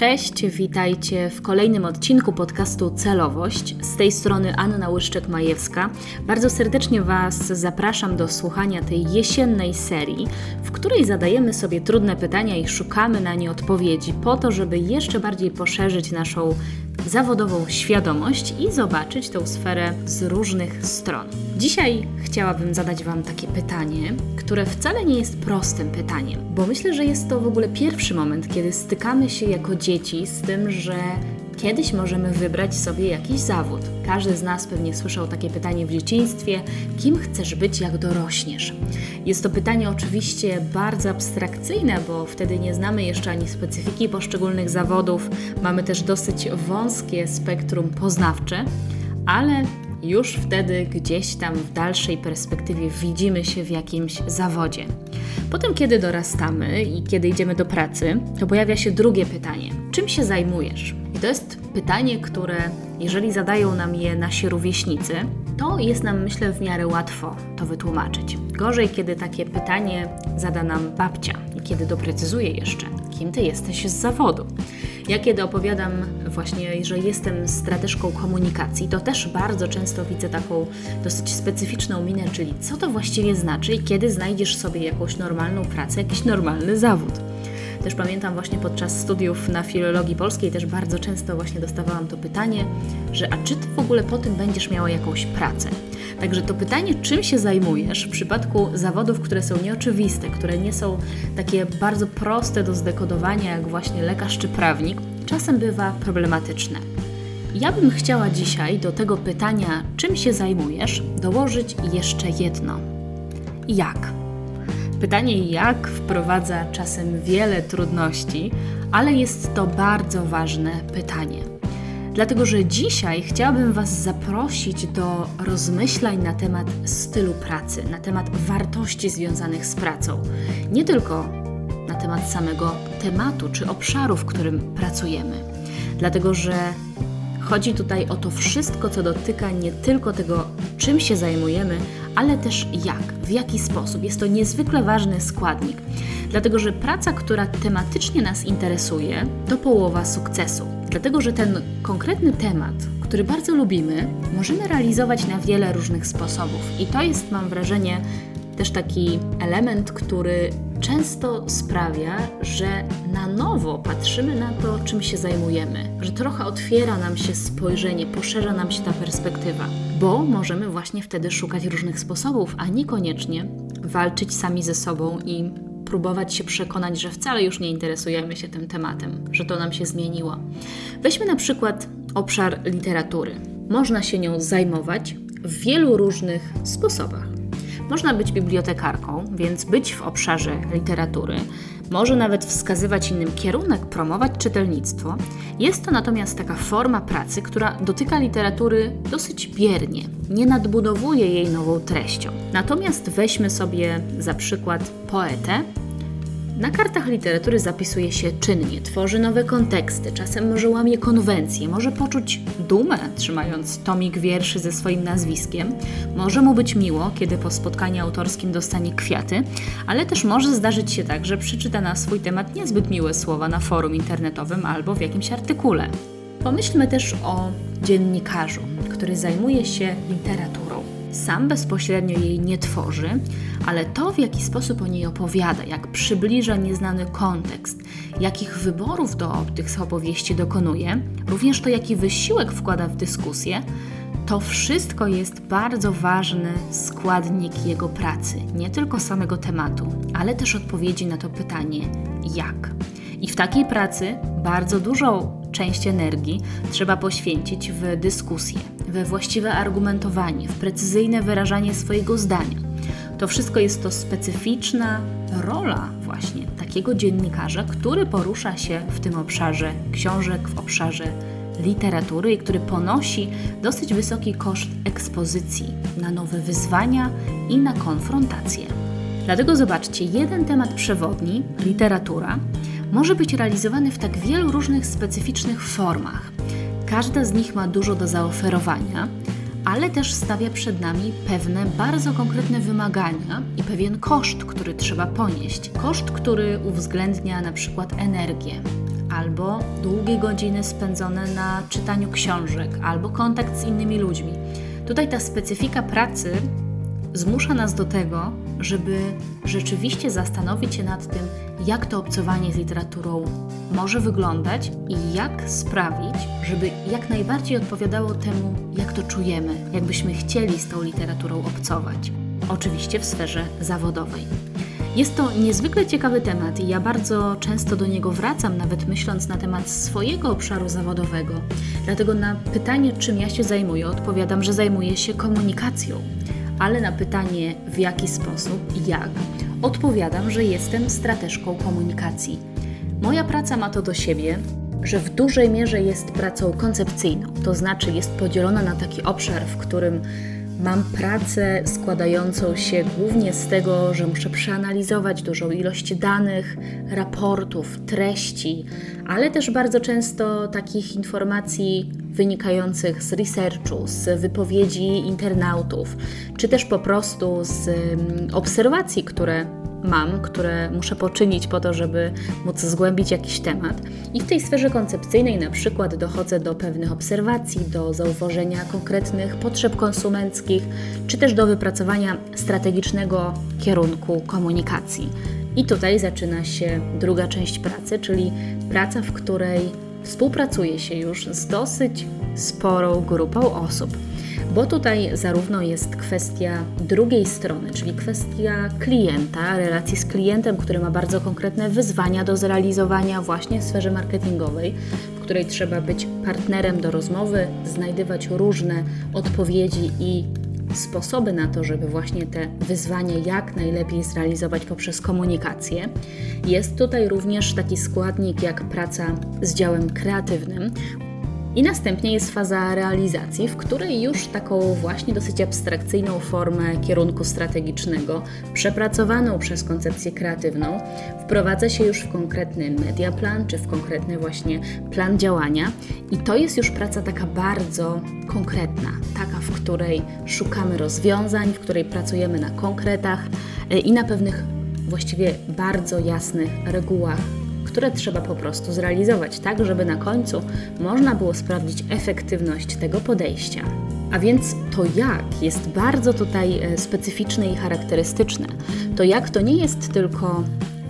Cześć, witajcie w kolejnym odcinku podcastu Celowość. Z tej strony Anna Łyszczek-Majewska. Bardzo serdecznie Was zapraszam do słuchania tej jesiennej serii, w której zadajemy sobie trudne pytania i szukamy na nie odpowiedzi, po to, żeby jeszcze bardziej poszerzyć naszą zawodową świadomość i zobaczyć tę sferę z różnych stron. Dzisiaj chciałabym zadać Wam takie pytanie, które wcale nie jest prostym pytaniem, bo myślę, że jest to w ogóle pierwszy moment, kiedy stykamy się jako dzieci z tym, że Kiedyś możemy wybrać sobie jakiś zawód. Każdy z nas pewnie słyszał takie pytanie w dzieciństwie: kim chcesz być, jak dorośniesz? Jest to pytanie oczywiście bardzo abstrakcyjne, bo wtedy nie znamy jeszcze ani specyfiki poszczególnych zawodów, mamy też dosyć wąskie spektrum poznawcze, ale już wtedy gdzieś tam w dalszej perspektywie widzimy się w jakimś zawodzie. Potem, kiedy dorastamy i kiedy idziemy do pracy, to pojawia się drugie pytanie: czym się zajmujesz? To jest pytanie, które, jeżeli zadają nam je nasi rówieśnicy, to jest nam, myślę, w miarę łatwo to wytłumaczyć. Gorzej, kiedy takie pytanie zada nam babcia i kiedy doprecyzuje jeszcze, kim ty jesteś z zawodu. Ja kiedy opowiadam właśnie, że jestem strateżką komunikacji, to też bardzo często widzę taką dosyć specyficzną minę, czyli co to właściwie znaczy i kiedy znajdziesz sobie jakąś normalną pracę, jakiś normalny zawód. Też pamiętam właśnie podczas studiów na filologii polskiej też bardzo często właśnie dostawałam to pytanie, że a czy ty w ogóle po tym będziesz miała jakąś pracę? Także to pytanie, czym się zajmujesz w przypadku zawodów, które są nieoczywiste, które nie są takie bardzo proste do zdekodowania, jak właśnie lekarz czy prawnik, czasem bywa problematyczne. Ja bym chciała dzisiaj do tego pytania, czym się zajmujesz, dołożyć jeszcze jedno. Jak? Pytanie jak wprowadza czasem wiele trudności, ale jest to bardzo ważne pytanie. Dlatego, że dzisiaj chciałabym Was zaprosić do rozmyślań na temat stylu pracy, na temat wartości związanych z pracą. Nie tylko na temat samego tematu czy obszaru, w którym pracujemy. Dlatego, że chodzi tutaj o to wszystko, co dotyka nie tylko tego, czym się zajmujemy, ale też jak, w jaki sposób. Jest to niezwykle ważny składnik, dlatego że praca, która tematycznie nas interesuje, to połowa sukcesu. Dlatego, że ten konkretny temat, który bardzo lubimy, możemy realizować na wiele różnych sposobów. I to jest, mam wrażenie, też taki element, który często sprawia, że na nowo patrzymy na to, czym się zajmujemy, że trochę otwiera nam się spojrzenie, poszerza nam się ta perspektywa, bo możemy właśnie wtedy szukać różnych sposobów, a niekoniecznie walczyć sami ze sobą i próbować się przekonać, że wcale już nie interesujemy się tym tematem, że to nam się zmieniło. Weźmy na przykład obszar literatury. Można się nią zajmować w wielu różnych sposobach. Można być bibliotekarką, więc być w obszarze literatury, może nawet wskazywać innym kierunek, promować czytelnictwo. Jest to natomiast taka forma pracy, która dotyka literatury dosyć biernie, nie nadbudowuje jej nową treścią. Natomiast weźmy sobie za przykład poetę, na kartach literatury zapisuje się czynnie, tworzy nowe konteksty, czasem może łamie konwencje, może poczuć dumę, trzymając tomik wierszy ze swoim nazwiskiem, może mu być miło, kiedy po spotkaniu autorskim dostanie kwiaty, ale też może zdarzyć się tak, że przeczyta na swój temat niezbyt miłe słowa na forum internetowym albo w jakimś artykule. Pomyślmy też o dziennikarzu, który zajmuje się literaturą sam bezpośrednio jej nie tworzy, ale to, w jaki sposób o niej opowiada, jak przybliża nieznany kontekst, jakich wyborów do tych opowieści dokonuje, również to, jaki wysiłek wkłada w dyskusję, to wszystko jest bardzo ważny składnik jego pracy, nie tylko samego tematu, ale też odpowiedzi na to pytanie jak. I w takiej pracy bardzo dużą część energii trzeba poświęcić w dyskusję, we właściwe argumentowanie, w precyzyjne wyrażanie swojego zdania. To wszystko jest to specyficzna rola właśnie takiego dziennikarza, który porusza się w tym obszarze książek, w obszarze literatury i który ponosi dosyć wysoki koszt ekspozycji na nowe wyzwania i na konfrontację. Dlatego zobaczcie, jeden temat przewodni, literatura, może być realizowany w tak wielu różnych specyficznych formach. Każda z nich ma dużo do zaoferowania, ale też stawia przed nami pewne bardzo konkretne wymagania i pewien koszt, który trzeba ponieść. Koszt, który uwzględnia na przykład energię, albo długie godziny spędzone na czytaniu książek, albo kontakt z innymi ludźmi. Tutaj ta specyfika pracy zmusza nas do tego, żeby rzeczywiście zastanowić się nad tym, jak to obcowanie z literaturą może wyglądać i jak sprawić, żeby jak najbardziej odpowiadało temu, jak to czujemy, jakbyśmy chcieli z tą literaturą obcować. Oczywiście w sferze zawodowej. Jest to niezwykle ciekawy temat i ja bardzo często do niego wracam, nawet myśląc na temat swojego obszaru zawodowego. Dlatego na pytanie, czym ja się zajmuję, odpowiadam, że zajmuję się komunikacją. Ale na pytanie, w jaki sposób i jak, odpowiadam, że jestem strateżką komunikacji. Moja praca ma to do siebie, że w dużej mierze jest pracą koncepcyjną, to znaczy jest podzielona na taki obszar, w którym Mam pracę składającą się głównie z tego, że muszę przeanalizować dużą ilość danych, raportów, treści, ale też bardzo często takich informacji wynikających z researchu, z wypowiedzi internautów, czy też po prostu z mm, obserwacji, które mam, które muszę poczynić po to, żeby móc zgłębić jakiś temat. I w tej sferze koncepcyjnej na przykład dochodzę do pewnych obserwacji, do zauważenia konkretnych potrzeb konsumenckich, czy też do wypracowania strategicznego kierunku komunikacji. I tutaj zaczyna się druga część pracy, czyli praca, w której współpracuje się już z dosyć sporą grupą osób bo tutaj zarówno jest kwestia drugiej strony, czyli kwestia klienta, relacji z klientem, który ma bardzo konkretne wyzwania do zrealizowania właśnie w sferze marketingowej, w której trzeba być partnerem do rozmowy, znajdywać różne odpowiedzi i sposoby na to, żeby właśnie te wyzwania jak najlepiej zrealizować poprzez komunikację. Jest tutaj również taki składnik jak praca z działem kreatywnym, i następnie jest faza realizacji, w której już taką właśnie dosyć abstrakcyjną formę kierunku strategicznego, przepracowaną przez koncepcję kreatywną, wprowadza się już w konkretny mediaplan, czy w konkretny właśnie plan działania. I to jest już praca taka bardzo konkretna, taka, w której szukamy rozwiązań, w której pracujemy na konkretach e, i na pewnych właściwie bardzo jasnych regułach które trzeba po prostu zrealizować, tak żeby na końcu można było sprawdzić efektywność tego podejścia. A więc to jak jest bardzo tutaj e, specyficzne i charakterystyczne. To jak to nie jest tylko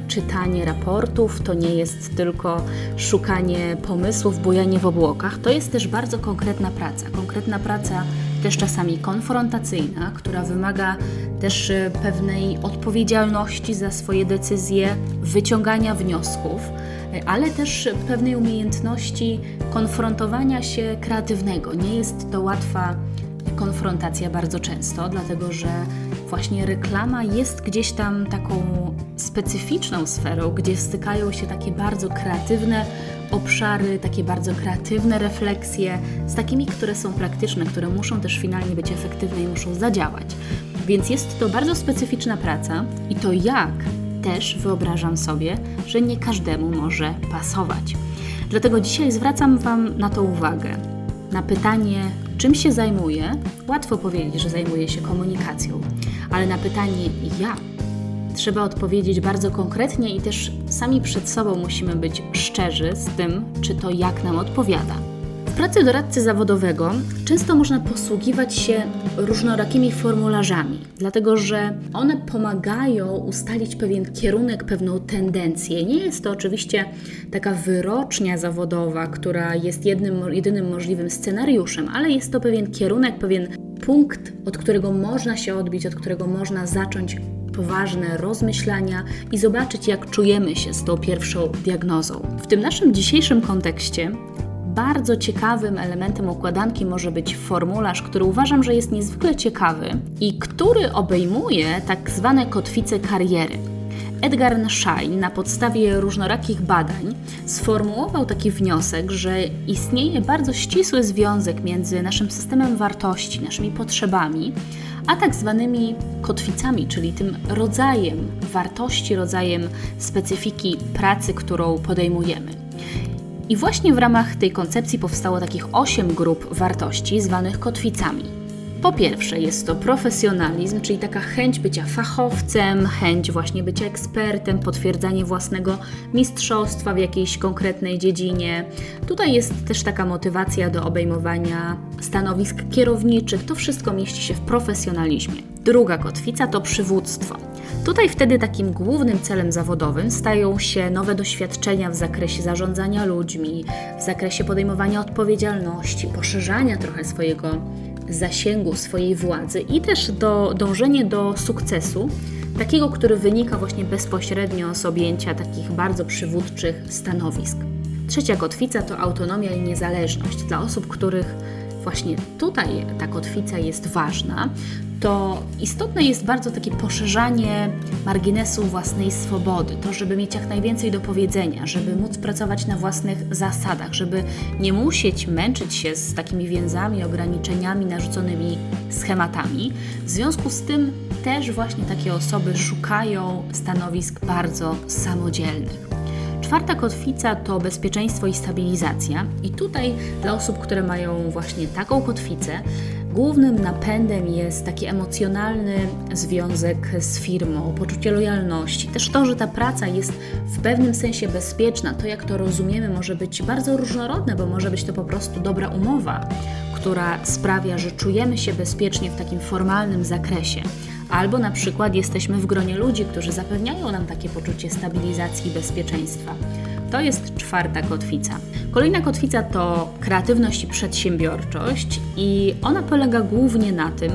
czytanie raportów, to nie jest tylko szukanie pomysłów, bujanie w obłokach, to jest też bardzo konkretna praca. Konkretna praca też czasami konfrontacyjna, która wymaga też e, pewnej odpowiedzialności za swoje decyzje, wyciągania wniosków, e, ale też pewnej umiejętności konfrontowania się kreatywnego. Nie jest to łatwa konfrontacja bardzo często, dlatego że właśnie reklama jest gdzieś tam taką specyficzną sferą, gdzie stykają się takie bardzo kreatywne obszary, takie bardzo kreatywne refleksje z takimi, które są praktyczne, które muszą też finalnie być efektywne i muszą zadziałać. Więc jest to bardzo specyficzna praca i to jak też wyobrażam sobie, że nie każdemu może pasować. Dlatego dzisiaj zwracam Wam na to uwagę. Na pytanie, czym się zajmuję, łatwo powiedzieć, że zajmuję się komunikacją, ale na pytanie, jak trzeba odpowiedzieć bardzo konkretnie i też sami przed sobą musimy być szczerzy z tym, czy to jak nam odpowiada. Pracy doradcy zawodowego często można posługiwać się różnorakimi formularzami, dlatego że one pomagają ustalić pewien kierunek, pewną tendencję. Nie jest to oczywiście taka wyrocznia zawodowa, która jest jednym, jedynym możliwym scenariuszem, ale jest to pewien kierunek, pewien punkt, od którego można się odbić, od którego można zacząć poważne rozmyślania i zobaczyć, jak czujemy się z tą pierwszą diagnozą. W tym naszym dzisiejszym kontekście bardzo ciekawym elementem układanki może być formularz, który uważam, że jest niezwykle ciekawy i który obejmuje tak zwane kotwice kariery. Edgar Schein na podstawie różnorakich badań sformułował taki wniosek, że istnieje bardzo ścisły związek między naszym systemem wartości, naszymi potrzebami, a tak zwanymi kotwicami, czyli tym rodzajem wartości, rodzajem specyfiki pracy, którą podejmujemy. I właśnie w ramach tej koncepcji powstało takich osiem grup wartości zwanych kotwicami. Po pierwsze, jest to profesjonalizm, czyli taka chęć bycia fachowcem, chęć właśnie bycia ekspertem, potwierdzanie własnego mistrzostwa w jakiejś konkretnej dziedzinie. Tutaj jest też taka motywacja do obejmowania stanowisk kierowniczych. To wszystko mieści się w profesjonalizmie. Druga kotwica to przywództwo. Tutaj wtedy takim głównym celem zawodowym stają się nowe doświadczenia w zakresie zarządzania ludźmi, w zakresie podejmowania odpowiedzialności, poszerzania trochę swojego zasięgu, swojej władzy i też do, dążenie do sukcesu, takiego, który wynika właśnie bezpośrednio z objęcia takich bardzo przywódczych stanowisk. Trzecia kotwica to autonomia i niezależność. Dla osób, których właśnie tutaj ta kotwica jest ważna, to istotne jest bardzo takie poszerzanie marginesu własnej swobody, to żeby mieć jak najwięcej do powiedzenia, żeby móc pracować na własnych zasadach, żeby nie musieć męczyć się z takimi więzami, ograniczeniami, narzuconymi schematami. W związku z tym też właśnie takie osoby szukają stanowisk bardzo samodzielnych. Czwarta kotwica to bezpieczeństwo i stabilizacja. I tutaj dla osób, które mają właśnie taką kotwicę, Głównym napędem jest taki emocjonalny związek z firmą, poczucie lojalności. Też to, że ta praca jest w pewnym sensie bezpieczna, to jak to rozumiemy, może być bardzo różnorodne, bo może być to po prostu dobra umowa, która sprawia, że czujemy się bezpiecznie w takim formalnym zakresie. Albo na przykład jesteśmy w gronie ludzi, którzy zapewniają nam takie poczucie stabilizacji i bezpieczeństwa. To jest czwarta kotwica. Kolejna kotwica to kreatywność i przedsiębiorczość, i ona polega głównie na tym,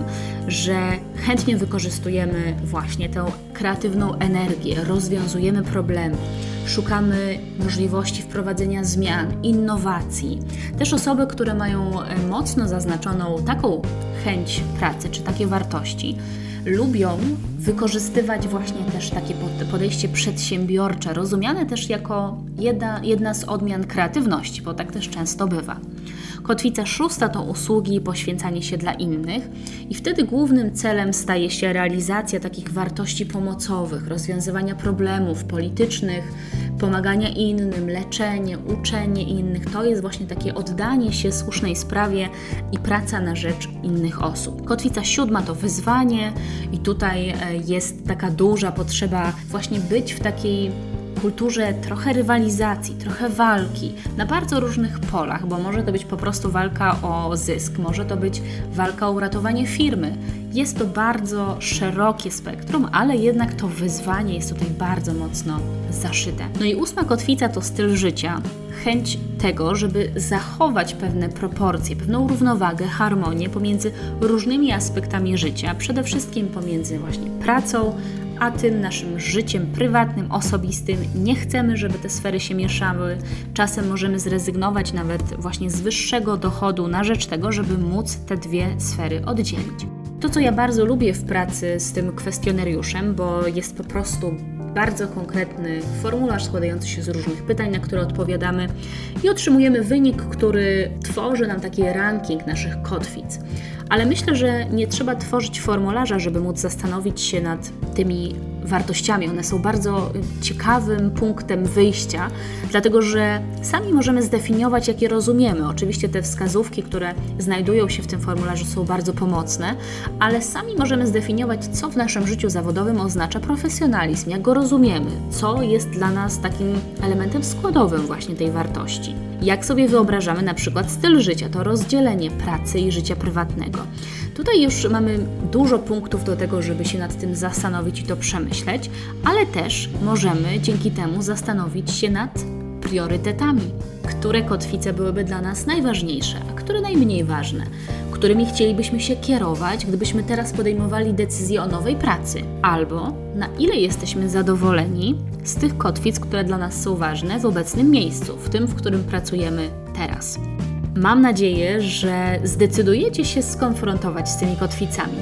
że chętnie wykorzystujemy właśnie tę kreatywną energię, rozwiązujemy problemy, szukamy możliwości wprowadzenia zmian, innowacji. Też osoby, które mają mocno zaznaczoną taką chęć pracy czy takie wartości, lubią wykorzystywać właśnie też takie podejście przedsiębiorcze, rozumiane też jako jedna, jedna z odmian kreatywności, bo tak też często bywa. Kotwica szósta to usługi i poświęcanie się dla innych, i wtedy głównym celem staje się realizacja takich wartości pomocowych, rozwiązywania problemów politycznych, pomagania innym, leczenie, uczenie innych. To jest właśnie takie oddanie się słusznej sprawie i praca na rzecz innych osób. Kotwica siódma to wyzwanie, i tutaj e, jest taka duża potrzeba właśnie być w takiej kulturze trochę rywalizacji, trochę walki na bardzo różnych polach, bo może to być po prostu walka o zysk, może to być walka o uratowanie firmy. Jest to bardzo szerokie spektrum, ale jednak to wyzwanie jest tutaj bardzo mocno zaszyte. No i ósma kotwica to styl życia, chęć tego, żeby zachować pewne proporcje, pewną równowagę, harmonię pomiędzy różnymi aspektami życia, przede wszystkim pomiędzy właśnie pracą, a tym naszym życiem prywatnym, osobistym. Nie chcemy, żeby te sfery się mieszały. Czasem możemy zrezygnować nawet właśnie z wyższego dochodu na rzecz tego, żeby móc te dwie sfery oddzielić. To, co ja bardzo lubię w pracy z tym kwestionariuszem, bo jest po prostu bardzo konkretny formularz składający się z różnych pytań, na które odpowiadamy i otrzymujemy wynik, który tworzy nam taki ranking naszych kotwic. Ale myślę, że nie trzeba tworzyć formularza, żeby móc zastanowić się nad tymi wartościami. One są bardzo ciekawym punktem wyjścia, dlatego że sami możemy zdefiniować, jakie rozumiemy. Oczywiście te wskazówki, które znajdują się w tym formularzu, są bardzo pomocne, ale sami możemy zdefiniować, co w naszym życiu zawodowym oznacza profesjonalizm, jak go rozumiemy, co jest dla nas takim elementem składowym właśnie tej wartości. Jak sobie wyobrażamy na przykład styl życia, to rozdzielenie pracy i życia prywatnego. Tutaj już mamy dużo punktów do tego, żeby się nad tym zastanowić i to przemyśleć, ale też możemy dzięki temu zastanowić się nad priorytetami, które kotwice byłyby dla nas najważniejsze, a które najmniej ważne, którymi chcielibyśmy się kierować, gdybyśmy teraz podejmowali decyzję o nowej pracy, albo na ile jesteśmy zadowoleni z tych kotwic, które dla nas są ważne w obecnym miejscu, w tym, w którym pracujemy teraz. Mam nadzieję, że zdecydujecie się skonfrontować z tymi kotwicami.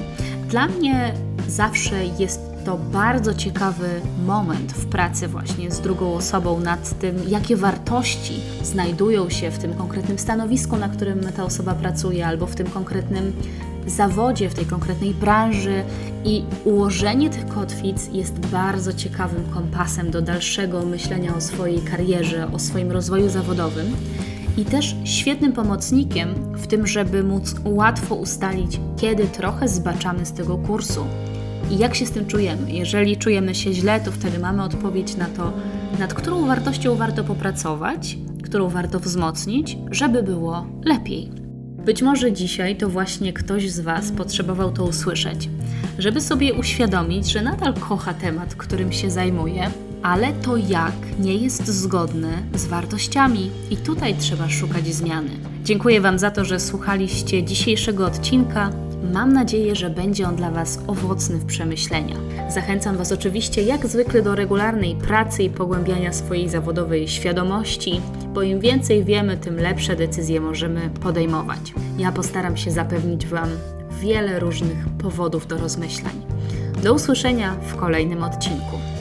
Dla mnie zawsze jest to bardzo ciekawy moment w pracy właśnie z drugą osobą nad tym, jakie wartości znajdują się w tym konkretnym stanowisku, na którym ta osoba pracuje, albo w tym konkretnym zawodzie, w tej konkretnej branży i ułożenie tych kotwic jest bardzo ciekawym kompasem do dalszego myślenia o swojej karierze, o swoim rozwoju zawodowym. i też świetnym pomocnikiem w tym, żeby móc łatwo ustalić, kiedy trochę zbaczamy z tego kursu i jak się z tym czujemy. Jeżeli czujemy się źle, to wtedy mamy odpowiedź na to, nad którą wartością warto popracować, którą warto wzmocnić, żeby było lepiej. Być może dzisiaj to właśnie ktoś z Was potrzebował to usłyszeć, żeby sobie uświadomić, że nadal kocha temat, którym się zajmuje, ale to jak nie jest zgodne z wartościami i tutaj trzeba szukać zmiany. Dziękuję Wam za to, że słuchaliście dzisiejszego odcinka. Mam nadzieję, że będzie on dla Was owocny w przemyślenia. Zachęcam Was oczywiście jak zwykle do regularnej pracy i pogłębiania swojej zawodowej świadomości, bo im więcej wiemy, tym lepsze decyzje możemy podejmować. Ja postaram się zapewnić Wam wiele różnych powodów do rozmyślań. Do usłyszenia w kolejnym odcinku.